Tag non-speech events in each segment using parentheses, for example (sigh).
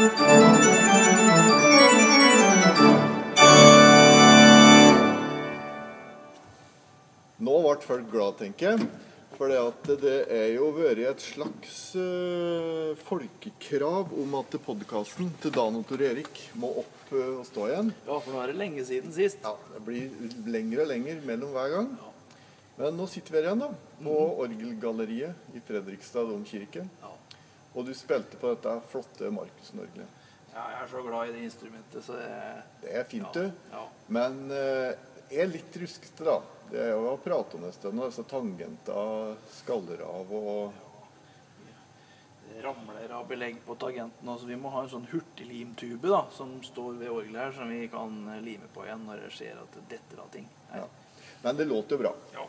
Nå ble folk glad, tenker jeg. For det er jo vært et slags uh, folkekrav om at podkasten til Dan og Tor Erik må opp uh, og stå igjen. Ja, for nå er det lenge siden sist. Ja, Det blir lengre og lenger mellom hver gang. Men nå sitter vi her igjen, da. På Orgelgalleriet i Fredrikstad domkirke. Ja. Og du spilte på dette flotte Markussen-orgelet. Ja, jeg er så glad i det instrumentet, så det Det er fint, ja, du. ja. Men eh, jeg er litt ruskete, da. Det er jo å prate om en stund, og disse tangentene skaller av og ramler av belegg på tangenten. Så vi må ha en sånn hurtiglimtube da, som står ved orgelet her, som vi kan lime på igjen når det skjer at det detter av ting. ja. Men det låter jo bra. Ja.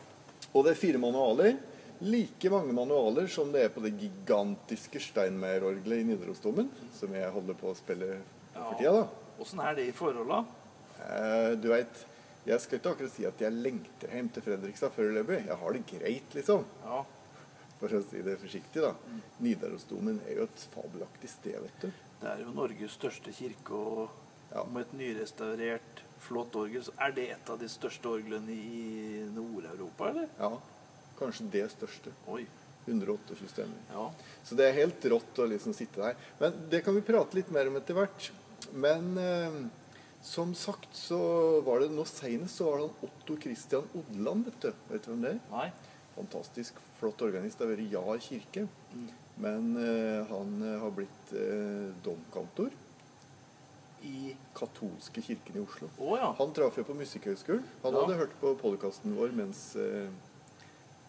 Og det er fire manualer. Like mange manualer som det er på det gigantiske Steinmeier-orgelet i Nidarosdomen, som jeg holder på å spille for tida, da. Åssen er det i forholda? Eh, du veit, jeg skal ikke akkurat si at jeg lengter hjem til Fredrikstad foreløpig. Jeg har det greit, liksom. Ja. For å si det forsiktig, da. Nidarosdomen er jo et fabelaktig sted, vet du. Det er jo Norges største kirke, og Ja. med et nyrestaurert, flott orgel, så er det et av de største orglene i Nord-Europa, eller? Ja, kanskje det største. Oi. 128 stemmer. Ja. Så det er helt rått å liksom sitte der. Men det kan vi prate litt mer om etter hvert. Men eh, som sagt så var det nå senest så var det han Otto Christian Odland, vet du. Vet du hvem det er? Nei. Fantastisk flott organist. Det har vært Jar kirke. Men eh, han eh, har blitt eh, domkantor I katolske kirken i Oslo. Oh, ja. Han traff jo på Musikkhøgskolen. Han Ja. hadde hørt på podkasten vår mens, eh,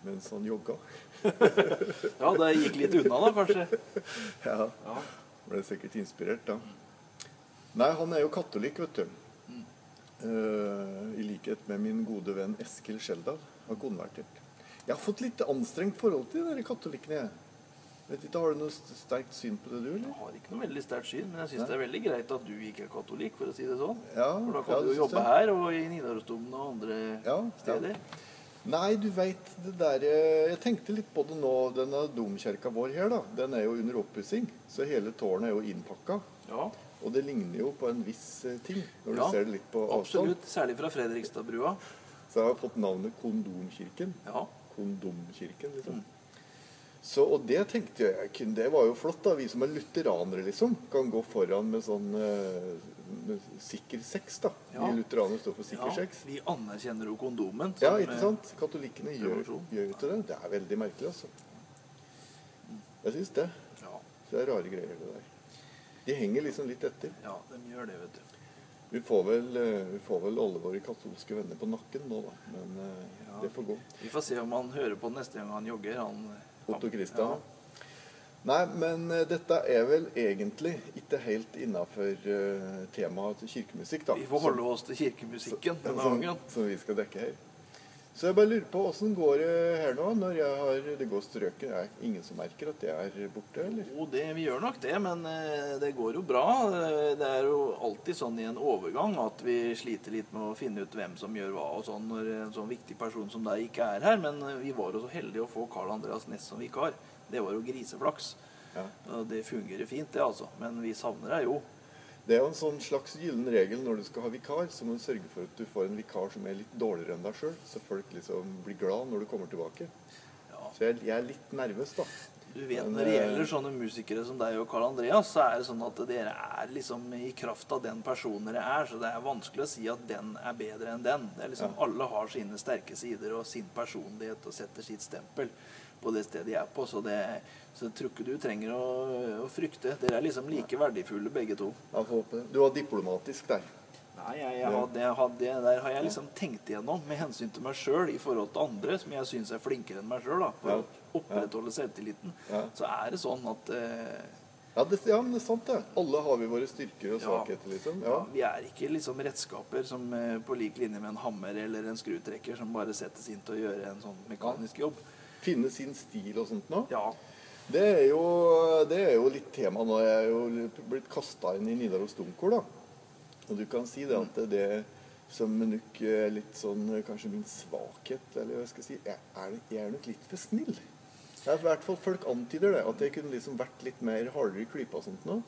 mens han jogga. (laughs) Ja, det gikk litt unna, da, kanskje. (laughs) Ja, Ja. ble sikkert inspirert da. Nei, han er jo katolikk, vet du. Eh, I likhet med min gode venn Eskil Skjeldal. Har konvertert. Jeg har fått litt anstrengt forhold til de katolikkene. Vet ikke, Har du noe sterkt syn på det, du? eller? Jeg har ikke noe veldig sterkt syn, men jeg syns det er veldig greit at du ikke er katolikk, for å si det sånn. Ja, For da ja, kan du jo jobbe jeg. her og i Nidarosdomen og andre Ja, steder. Nei, du veit det der eh, Jeg tenkte litt på det nå. Denne domkirka vår her, da. Den er jo under oppussing. Så hele tårnet er jo innpakka. Ja, Og det ligner jo på en viss eh, ting, når Ja, du ser det litt på avstand. absolutt. Særlig fra Fredrikstadbrua. Så jeg har fått navnet Kondomkirken. Ja. Kondomkirken, liksom. Mm. Så, og det tenkte jeg Det var jo flott, da. Vi som er lutheranere, liksom, kan gå foran med sånn eh, med sikker sex, da. Ja. Vi lutheranere står for sikker ja. sex. Vi anerkjenner jo kondomen. Ja, ikke eh, sant? Katolikkene gjør, gjør ikke det. Det er veldig merkelig, altså. Jeg syns det. Ja, Så det er rare greier, det der. De henger liksom litt etter. ja, de gjør det, vet du. Vi får vel, eh, vi får vel alle våre katolske venner på nakken nå, da. Men Ja. det får gå. Vi får se om han hører på neste gang han jogger. Han, Otto Christian. Ja. Nei, men eh, dette er vel egentlig ikke helt innafor uh, temaet kirkemusikk, da. Vi får holde oss til kirkemusikken denne gangen. som, som vi skal dekke her. Så jeg bare lurer på åssen går det her nå, når jeg har Det går strøket. Er det ingen som merker at jeg er borte, eller? Jo, det, vi gjør nok det, men eh, det går jo bra. Eh, Det er jo alltid sånn i en overgang at vi sliter litt med å finne ut hvem som gjør hva og sånn når en sånn viktig person som deg ikke er her. Men eh, vi var jo så heldige å få Carl Andreas Næss som vikar. Det var jo griseflaks. Ja. Det fungerer fint, det, altså. Men vi savner deg jo. Det er jo en sånn slags gyllen regel når du skal ha vikar, så må du sørge for at du får en vikar som er litt dårligere enn deg sjøl, så folk liksom blir glad når du kommer tilbake. Ja. Så jeg, jeg er litt nervøs, da. Du vet, Men, Når det eh, gjelder sånne musikere som deg og Karl Andreas, så er det sånn at dere er liksom i kraft av den personen dere er, så det er vanskelig å si at den er bedre enn den. Det er liksom Alle har sine sterke sider og sin personlighet og setter sitt stempel på det stedet de er på. Så, det, så jeg tror ikke du trenger å, å frykte. Dere er liksom like verdifulle begge to. Jeg håpe. Du var diplomatisk der. Nei, jeg, jeg hadde, jeg hadde, det der har jeg liksom tenkt igjennom med hensyn til meg sjøl i forhold til andre som jeg syns er flinkere enn meg sjøl. For Ja. å opprettholde selvtilliten. Ja. Så er det sånn at eh, Ja, det, ja, men det er sant, det. Alle har vi våre styrker og Ja. svakheter, liksom. Ja, Ja. vi er ikke liksom redskaper som eh, på lik linje med en hammer eller en skrutrekker som bare settes inn til å gjøre en sånn mekanisk jobb. Finne sin stil og sånt nå. Ja, Det er jo, det er jo litt tema nå. Jeg er jo blitt kasta inn i Nidaros Domkor, da. Og du kan si det at det, som nok er litt sånn kanskje min svakhet, eller hva skal jeg si, jeg er, jeg er nok litt for snill. Er i hvert fall Folk antyder det, at jeg kunne liksom vært litt mer hardere i klypa og sånt nå.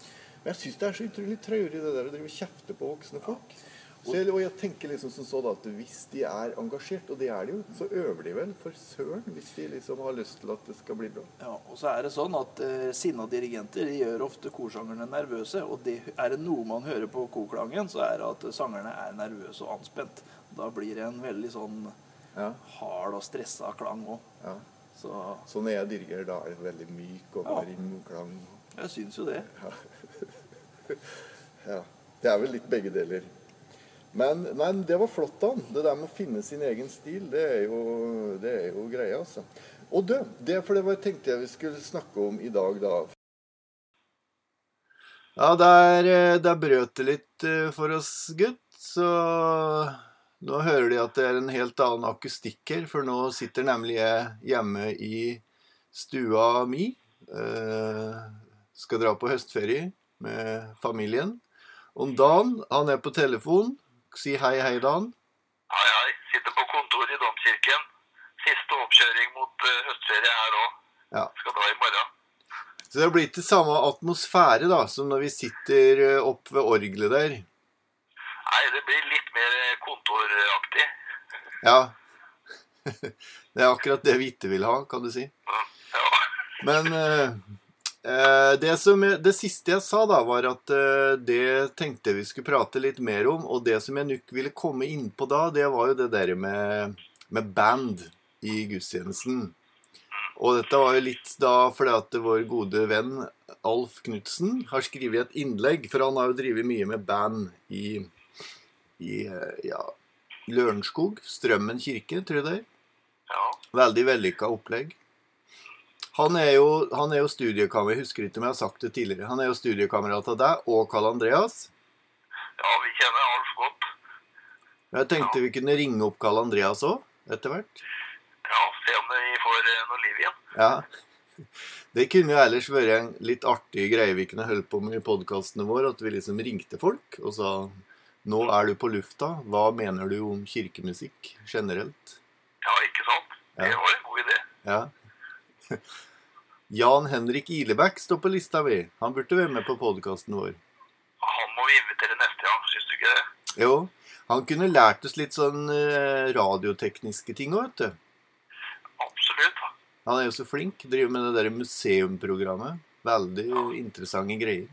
Men jeg syns det er så utrolig traurig det der å drive og kjefte på voksne folk. Så jeg, og jeg tenker liksom som så da at hvis de er engasjert, og det er de jo, så øver de vel for søren hvis de liksom har lyst til at det skal bli bra. Ja, og så er det sånn at eh, sinna dirigenter de gjør ofte korsangerne nervøse. Og det, er det noe man hører på koklangen, så er det at sangerne er nervøse og anspent. Da blir det en veldig sånn Ja, hard og stressa klang òg. ja. Så Så når jeg dirigerer, da er det veldig myk og Ja. klang. jeg syns jo det. (laughs) Ja. Det er vel litt begge deler. Men nei, det var flott, da. Det der med å finne sin egen stil, det er jo, det er jo greia, altså. Og du, det, for det var, tenkte jeg vi skulle snakke om i dag, da. Ja, der, eh, der brøt det litt eh, for oss, gutt. Så nå hører de at det er en helt annen akustikk her, for nå sitter nemlig jeg hjemme i stua mi. Eh, skal dra på høstferie med familien. Og Dan, han er på telefon. Si hei, hei, Dan. Hei, hei. Sitter på kontor i Domkirken. Siste oppkjøring mot eh, høstferie her òg. Ja. Skal dra i morgen. Så det har blitt det samme atmosfære da, som når vi sitter eh, opp ved orgelet der. Nei, det blir litt mer eh, kontoraktig. Ja. (laughs) Det er akkurat det vi ikke vil ha, kan du si. Ja. Men det, som det siste jeg sa, da, var at eh, det tenkte vi skulle prate litt mer om. Og det som jeg nok ville komme inn på da, det var jo det der med, med band i gudstjenesten. Og dette var jo litt da fordi at vår gode venn Alf Knutsen har skrevet et innlegg, for han har jo drevet mye med band i, i eh, ja, Lørenskog. Strømmen kirke, tror jeg det er. Veldig vellykka opplegg. Han er jo, han er jo studiekamerat, jeg husker ikke om jeg har sagt det tidligere. Han er jo studiekamerat av deg og Karl Andreas. Ja, vi kjenner Alf godt. Jeg tenkte vi kunne ringe opp Karl Andreas òg, etter hvert. Ja, Se om vi får eh, noe liv igjen. Ja. Det kunne jo ellers vært en litt artig greie vi kunne holde på med i podkastene våre. At vi liksom ringte folk og sa Nå er du på lufta. Hva mener du om kirkemusikk generelt? Ja, ikke sant? Det var en god idé. Ja. (laughs) Jan Henrik Ilebekk står på lista vi. Han burde være med på podkasten vår. Han må vi invitere neste gang, syns du ikke det? Jo, han kunne lært oss litt sånn eh, radiotekniske ting òg, vet du. Absolutt. Han er jo så flink. Driver med det der museumprogrammet. Veldig interessante greier.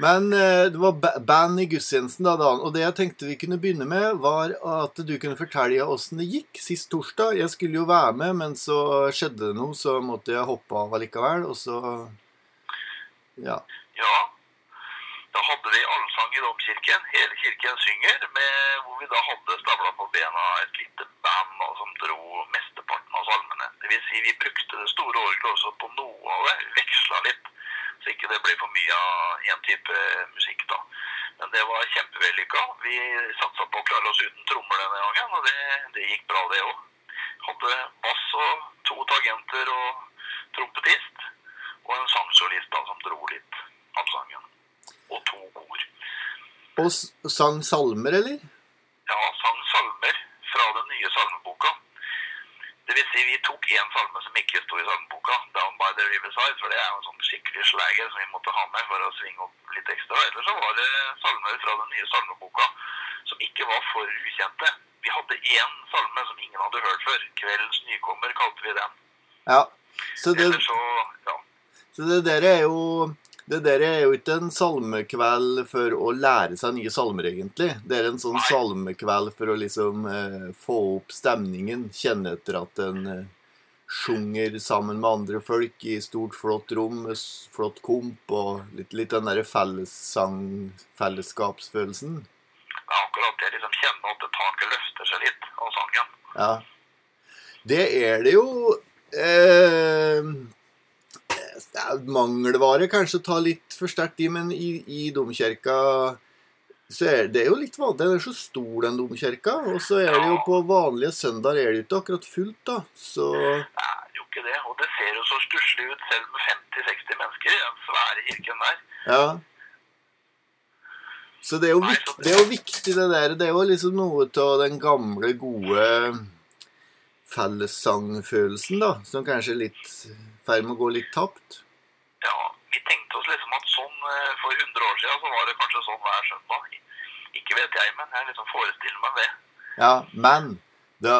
Men eh, det var ba- band i gudstjenesten, da, Dan. Og det jeg tenkte vi kunne begynne med, var at du kunne fortelle åssen det gikk sist torsdag. Jeg skulle jo være med, men så skjedde det noe, så måtte jeg hoppe av allikevel. Og så Ja. Ja. Da hadde vi allsang i domkirken. Hele kirken synger, med, hvor vi da hadde stabla på bena et lite band da, som dro mesteparten av salmene. Vil si, vi brukte det store orgelet også på noe av det. Veksla litt, så ikke det ble for mye av én type musikk. da. Men det var kjempevellykka. Vi satsa på å klare oss uten trommer denne gangen, og det, det gikk bra, det òg. Hadde bass og to tagenter og trompetist. Og en sangsolist da, som dro litt av sangen. Og to kor. Og sang salmer, eller? Ja, sang salmer fra den nye salmeboka. Det vil si, vi tok én salme som ikke sto i salmeboka, the Riverside', for det er jo en sånn skikkelig slager som vi måtte ha med for å svinge opp litt ekstra. Ellers så var det salmer fra den nye salmeboka som ikke var for ukjente. Vi hadde én salme som ingen hadde hørt før. 'Kveldens nykommer' kalte vi den. Ja. Så det, så, ja. så det der er jo det der er jo ikke en salmekveld for å lære seg nye salmer, egentlig. Det er en sånn salmekveld for å liksom eh, få opp stemningen. Kjenne etter at en eh, sjunger sammen med andre folk i stort, flott rom med flott komp og litt, litt den derre fellessang, fellesskapsfølelsen. Er akkurat det. liksom Kjenne at det taket løfter seg litt av sangen. Ja. Det er det jo eh, Mangelvare kanskje ta litt for sterkt i, men i, i domkirka så er det jo litt vanlig. Den er så stor, den domkirka. Og så er det jo på vanlige søndager er det jo ikke akkurat fullt, da. Så Det er jo ikke det. Og det ser jo så stusslig ut selv med 50-60 mennesker i den svære kirken der. ja. Så det er jo, Nei, vik, så det- det er jo viktig, det der. Det er jo liksom noe av den gamle, gode fellessangfølelsen, da. Som kanskje er litt i ferd med å gå litt tapt. Ja, vi tenkte oss liksom at eh, for 100 år siden så var det kanskje sånn hver søndag. Ikke vet jeg, men jeg liksom forestiller meg det. Ja, men det,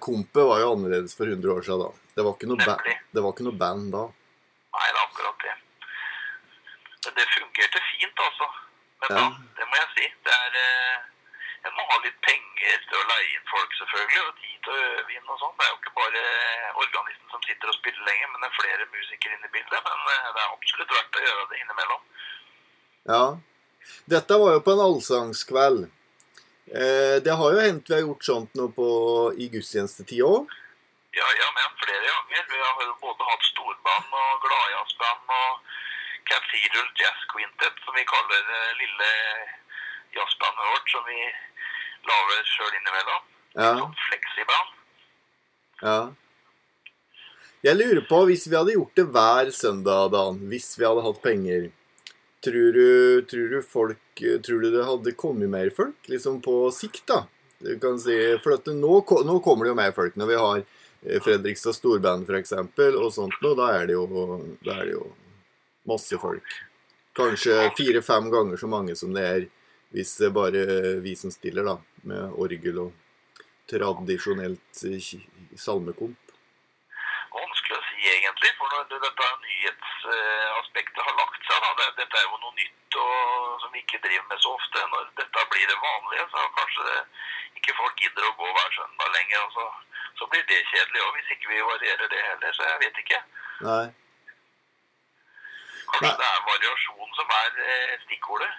Kompet var jo annerledes for 100 år siden da. Det var ikke noe, ba det var ikke noe band da. Nei, det er akkurat det. Men det fungerte fint, altså. Men Ja. da, det må jeg si. Det er eh, En må ha litt penger til å leie inn folk, selvfølgelig, og tid til å øve inn og sånn. Det er jo ikke bare organisten som sitter og spiller lenger, men det er flere musikere inne i bildet. Men eh, det er absolutt verdt å gjøre det innimellom. Ja. Dette var jo på en allsangskveld. Eh, det har jo hendt vi har gjort sånt nå på, i gudstjenestetid òg. Ja, ja, men flere ganger. Vi har jo både hatt storband og gladjazzband og Cathedral Jazz Quintet, som vi kaller det lille jazzbandet vårt, som vi lager sjøl innimellom. Ja. Sånn fleksiband. Ja. Jeg lurer på, hvis vi hadde gjort det hver søndag, Dan, hvis vi hadde hatt penger Tror du, tror du folk Tror du det hadde kommet mer folk, liksom på sikt, da? Du kan si, For at nå, nå kommer det jo mer folk når vi har eh, Fredrikstad Storband, f.eks., og sånt noe. Da er det jo, da er det jo masse folk. Kanskje fire-fem ganger så mange som det er hvis det er bare vi som stiller, da. Med orgel og tradisjonelt eh, salmekomp. Vanskelig å si, egentlig. For når dette nyhetsaspektet har lagt seg, da, dette er jo noe nytt og, som vi ikke driver med så ofte. Når dette blir det vanlige, så kanskje ikke folk gidder å gå hver søndag lenger. Og så, så blir det kjedelig òg, hvis ikke vi varierer det heller. Så jeg vet ikke. Nei. Kanskje Nei. det er variasjon som er eh, stikkordet.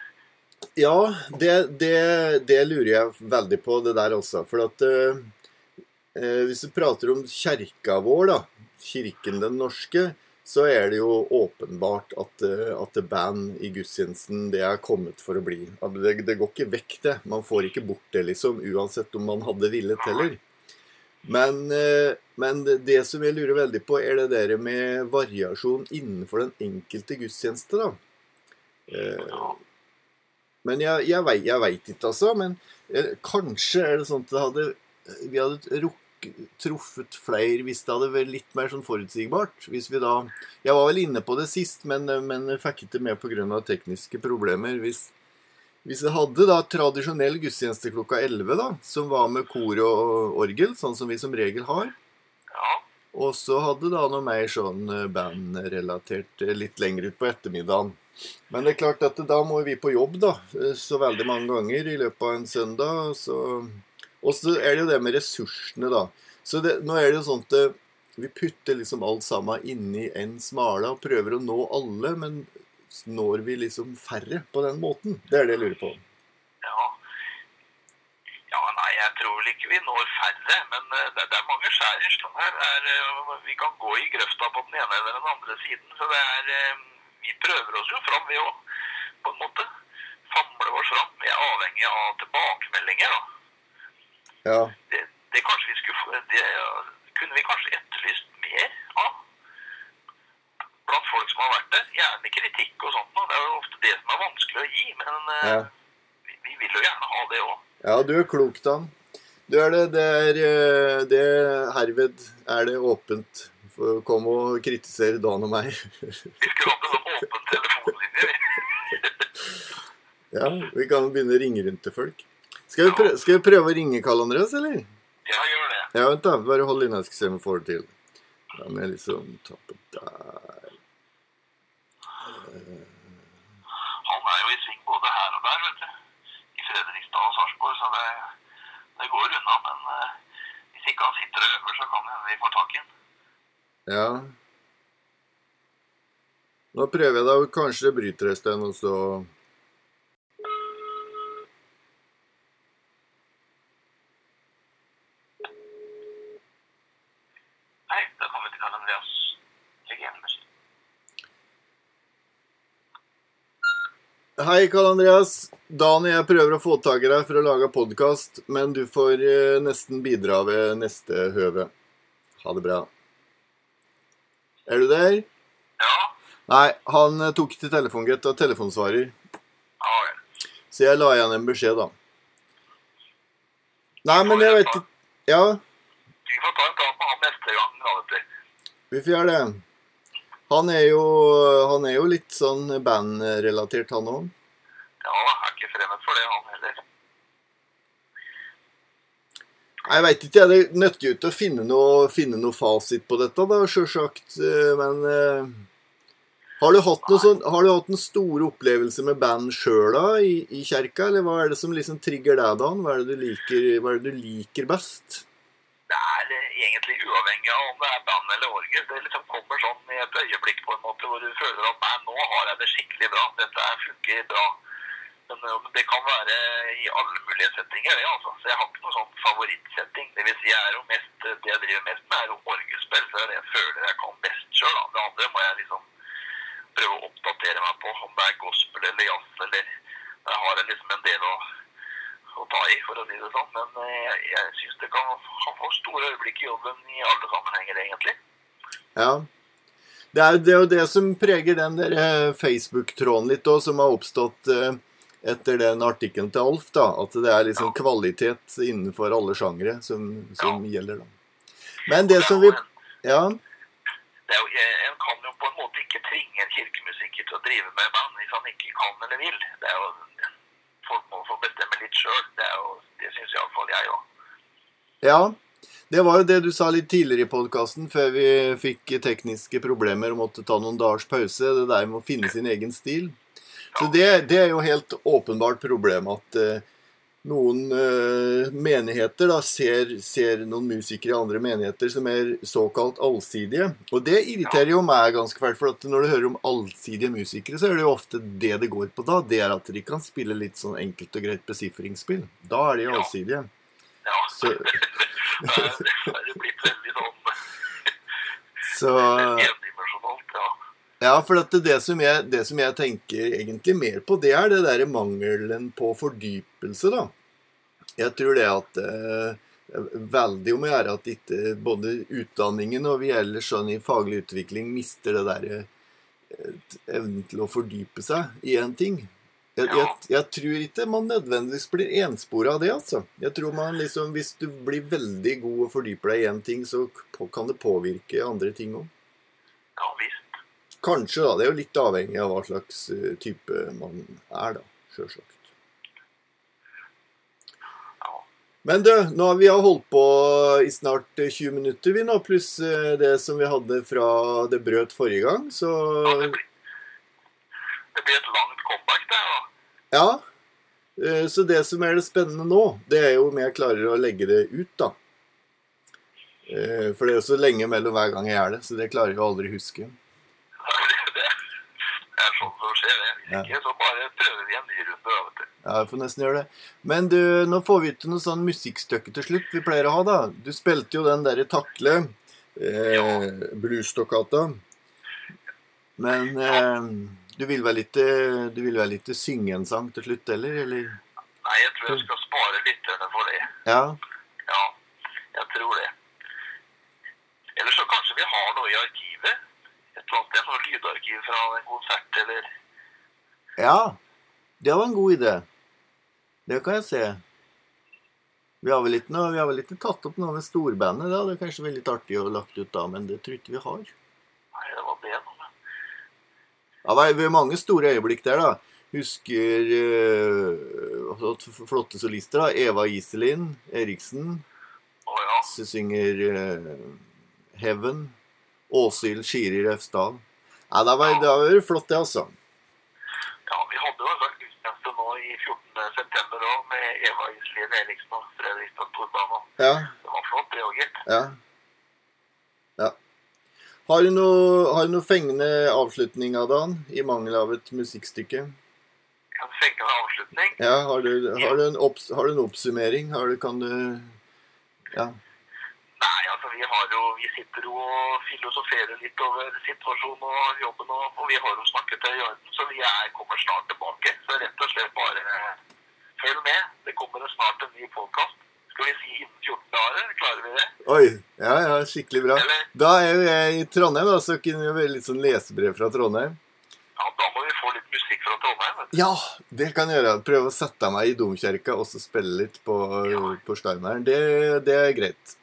Ja, det, det, det lurer jeg veldig på, det der også. For at eh, eh, Hvis du prater om kjerka vår, da, kirken den norske, så er det jo åpenbart at, eh, at band i gudstjenesten det er kommet for å bli. Det, det går ikke vekk, det. Man får ikke bort det, liksom, uansett om man hadde villet heller. Men, eh, men det som jeg lurer veldig på, er det der med variasjon innenfor den enkelte gudstjeneste, da. Eh, men jeg, jeg, veit ikke, altså. Men jeg, kanskje er det sånn at det hadde, vi hadde rukk, truffet flere hvis det hadde vært litt mer sånn forutsigbart. Hvis vi da Jeg var vel inne på det sist, men, men fikk ikke med pga. tekniske problemer. Hvis, hvis jeg hadde da tradisjonell gudstjeneste klokka 11, da, som var med kor og orgel, sånn som vi som regel har, Ja. Og så hadde da noe mer sånn eh, bandrelatert eh, litt lenger ut på ettermiddagen. Men det er klart at da må vi på jobb, da. eh, Så veldig mange ganger i løpet av en søndag. Så Og så er det jo det med ressursene, da. Så det, nå er det jo sånn at vi putter liksom alt sammen inni en smale og prøver å nå alle, men når vi liksom færre på den måten? Det er det jeg lurer på. Ja. ja, nei, jeg tror vel ikke vi når færre, men eh, det, det er mange skjær i sjøen her. Er, eh, vi kan gå i grøfta på den ene eller den andre siden, så det er eh, Vi prøver oss jo fram, vi òg, på en måte. Famler oss fram. Vi er avhengig av tilbakemeldinger, da. Ja. Det, det kanskje vi skulle Det kunne vi kanskje etterlyst mer av. Blant folk som har vært der. Gjerne kritikk og sånt. Det er jo ofte det som er vanskelig å gi, men Ja. vi, vi vil jo gjerne ha det òg. Ja, du er klok, Dan. Du er det, det er eh, det Herved er det åpent komme og kritisere Dan og meg. Vi skulle hatt en sånn åpen telefonlinje. (laughs) Ja, vi kan begynne å ringe rundt til folk. Skal vi, prøve, skal vi prøve å ringe Karl Andreas, eller? Ja, gjør det. Ja, vent da. Bare hold inne, jeg skal se om jeg får det til. Da må jeg liksom ta på der. Han er jo i sving både her og der, vet du. I Fredrikstad og Sarpsborg, så det går unna. Men eh, hvis ikke han sitter kan vi får tak i. Ja. Nå prøver jeg da, kanskje det bryter et sted, og så Nei, da kommer vi til Karl Andreas. Musikk. Hei, Karl Andreas. Dan og jeg prøver å få tak i deg for å lage podkast, men du får eh, nesten bidra ved neste høve. Ha det bra. Er du der? Ja, Nei, han eh, tok til telefonen, gitt, og telefonsvarer. ja ja. Så jeg la igjen en beskjed, da. Nei, men jeg vet ikke Ja, Vi får ta en prat med han neste gang. Da, vet du. vi får gjøre det. Han er jo, han er jo litt sånn bandrelatert, han òg. Ja, jeg er ikke fremmed for det, han heller. Jeg veit ikke, jeg. Er nødt ikke å finne noe, finne noe fasit på dette, da, sjølsagt. eh, Men eh, har du sånn, har du hatt en stor opplevelse med band sjøl da, i, i kjerka? Eller hva er det som liksom trigger deg, Dan? Hva er det du liker, hva er det du liker best? Det er eh, egentlig uavhengig av om det er band eller orgel. Det liksom kommer sånn i et øyeblikk på en måte hvor du føler at nei, nå har jeg det skikkelig bra. Dette funker bra. Men men det kan være i alle mulige settinger. Ja, altså. Så jeg har ikke noen sånn favorittsetting. Det vil si, jeg er jo mest, det jeg driver mest med, er jo orgelspill. Så det er det jeg føler jeg kan best sjøl. Det andre må jeg liksom prøve å oppdatere meg på. Om det er gospel eller jazz eller Der har jeg liksom en del å, å ta i, for å si det sånn. Men eh, jeg, jeg syns det kan ha for store øyeblikk i jobben i alle sammenhenger, egentlig. Ja. Det er, jo det som preger den der eh, Facebook-tråden litt òg, som har oppstått eh, etter den artikkelen til Alf. da, At det er liksom kvalitet innenfor alle sjangere som, som gjelder. da. Men det som vi Ja. det jo, En kan jo på en måte ikke tvinge en kirkemusiker til å drive med band hvis han ikke kan eller vil. Det er jo, Folk må få bestemme litt sjøl. Det, er jo- det syns iallfall jeg òg. Ja, det var jo det du sa litt tidligere i podkasten, før vi fikk tekniske problemer og måtte ta noen dagers pause. Det der med å finne sin egen stil. Så det, det er jo helt åpenbart problem at eh, noen eh, menigheter da ser, ser noen musikere i andre menigheter som er såkalt allsidige. Og det irriterer jo meg ganske fælt, for når du hører om allsidige musikere, så er det jo ofte det det går på da. Det er at de kan spille litt sånn enkelt og greit besifringsspill. Da er de allsidige. Ja. Så, (laughs) det er blitt veldig sånn så. (laughs) Ja, for at det, som jeg, det som jeg tenker egentlig mer på, det er det der mangelen på fordypelse, da. Jeg tror det at eh, veldig om å gjøre at ikke både utdanningen og vi ellers sånn i faglig utvikling mister det der eh, evnen til å fordype seg i en ting. Jeg, jeg, jeg tror ikke man nødvendigvis blir enspora av det, altså. Jeg tror man liksom, Hvis du blir veldig god og fordyper deg i én ting, så kan det påvirke andre ting òg. ja visst. Kanskje, da. Det er jo litt avhengig av hva slags eh, type man er, da. Sjølsagt. Men du, nå har vi holdt på i snart eh, 20 minutter, vi nå, pluss eh, det som vi hadde fra det brøt forrige gang, så Ja, det, blir, det blir et langt comeback, det. da. Ja. Eh, Så det som er det spennende nå, det er jo om jeg klarer å legge det ut, da. Eh, For det er jo så lenge mellom hver gang jeg gjør det, så det klarer jeg aldri huske. Det, det er sånn som skjer. det. Hvis Ja. ikke, så bare prøver vi en ny runde. vet du. Ja, jeg får nesten gjøre det. Men du, nå får vi til noe sånn musikkstykke til slutt vi pleier å ha, da. Du spilte jo den derre Takle, eh, blues-stoccata. Men eh, du vil vel ikke Du vil vel ikke synge en sang til slutt heller, eller? Nei, jeg tror jeg skal spare lytterne for det. Ja. Ja, jeg tror det. Eller så kanskje vi har noe i arkivet. Et eller annet sted, noe lydarkiv fra en konsert, eller Ja. Det var en god idé. Det kan jeg se. Vi har vel ikke, noe, vi har vel ikke tatt opp noe med storbandet. Det hadde kanskje vært litt artig å lagt ut da, men det tror ikke vi har. Nei, det var det. Ja, det er mange store øyeblikk der, da. Husker uh, flotte solister. da. Eva Iselin Eriksen Oh, ja. som synger eh, Heaven. Åshild Skiri Refsdal. Nei, det var, det var flott, det, altså. Ja. Vi hadde jo en slags nå i 14. september òg, med Eva Iselin Eriksen og Fredrikstad Torban. Ja, Det var flott, det òg, gitt. ja. ja. Har du noe, noe fengende avslutning, av dagen, i mangel av et musikkstykke? En fengende avslutning. Ja, har du, har du, en, opps, har du en oppsummering? Har du, kan du Ja. Vi har jo Vi sitter jo og filosoferer litt over situasjonen og jobben, og, og vi har jo snakket til Jørgen, så vi er, kommer snart tilbake. Så rett og slett bare eh, følg med. Det kommer snart en ny podkast. Skal vi si innen 14 dager? Klarer vi det? Oi. Ja, ja, skikkelig bra. Eller? Da er jo jeg i Trondheim, da, så kunne vi være litt sånn lesebrev fra Trondheim. Ja, da må vi få litt musikk fra Trondheim. vet du. Ja, det kan jeg gjøre. Prøve å sette meg i domkirka og så spille litt på, på Steinmeieren. Det, det er greit.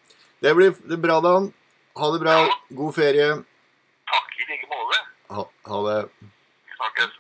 Det blir bra, Dan. Ha det bra. God ferie. Takk i like måte. Ha, ha det. Snakkes.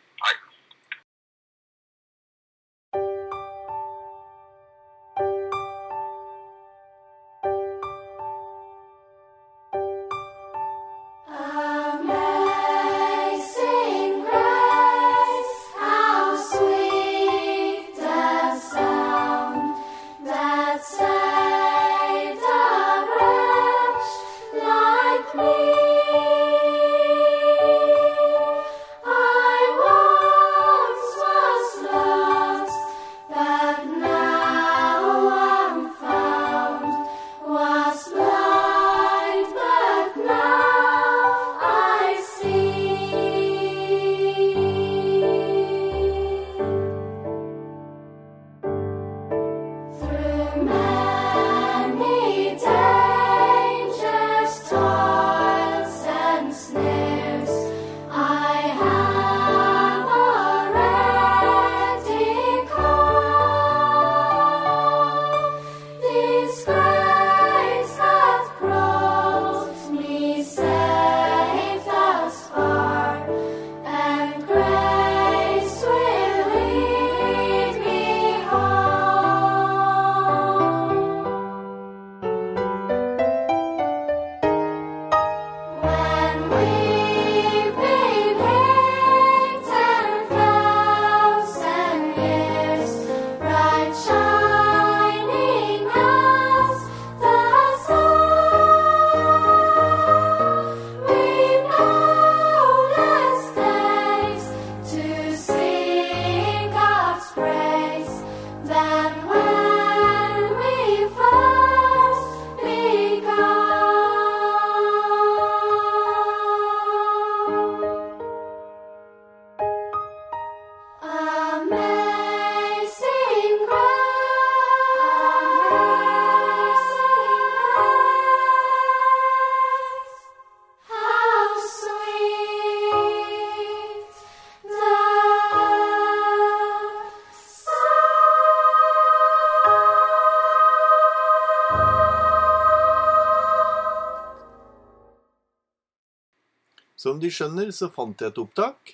som de skjønner, så fant jeg et opptak.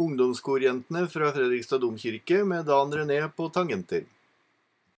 Ungdomskorjentene fra Fredrikstad domkirke med Dan René på tangenter.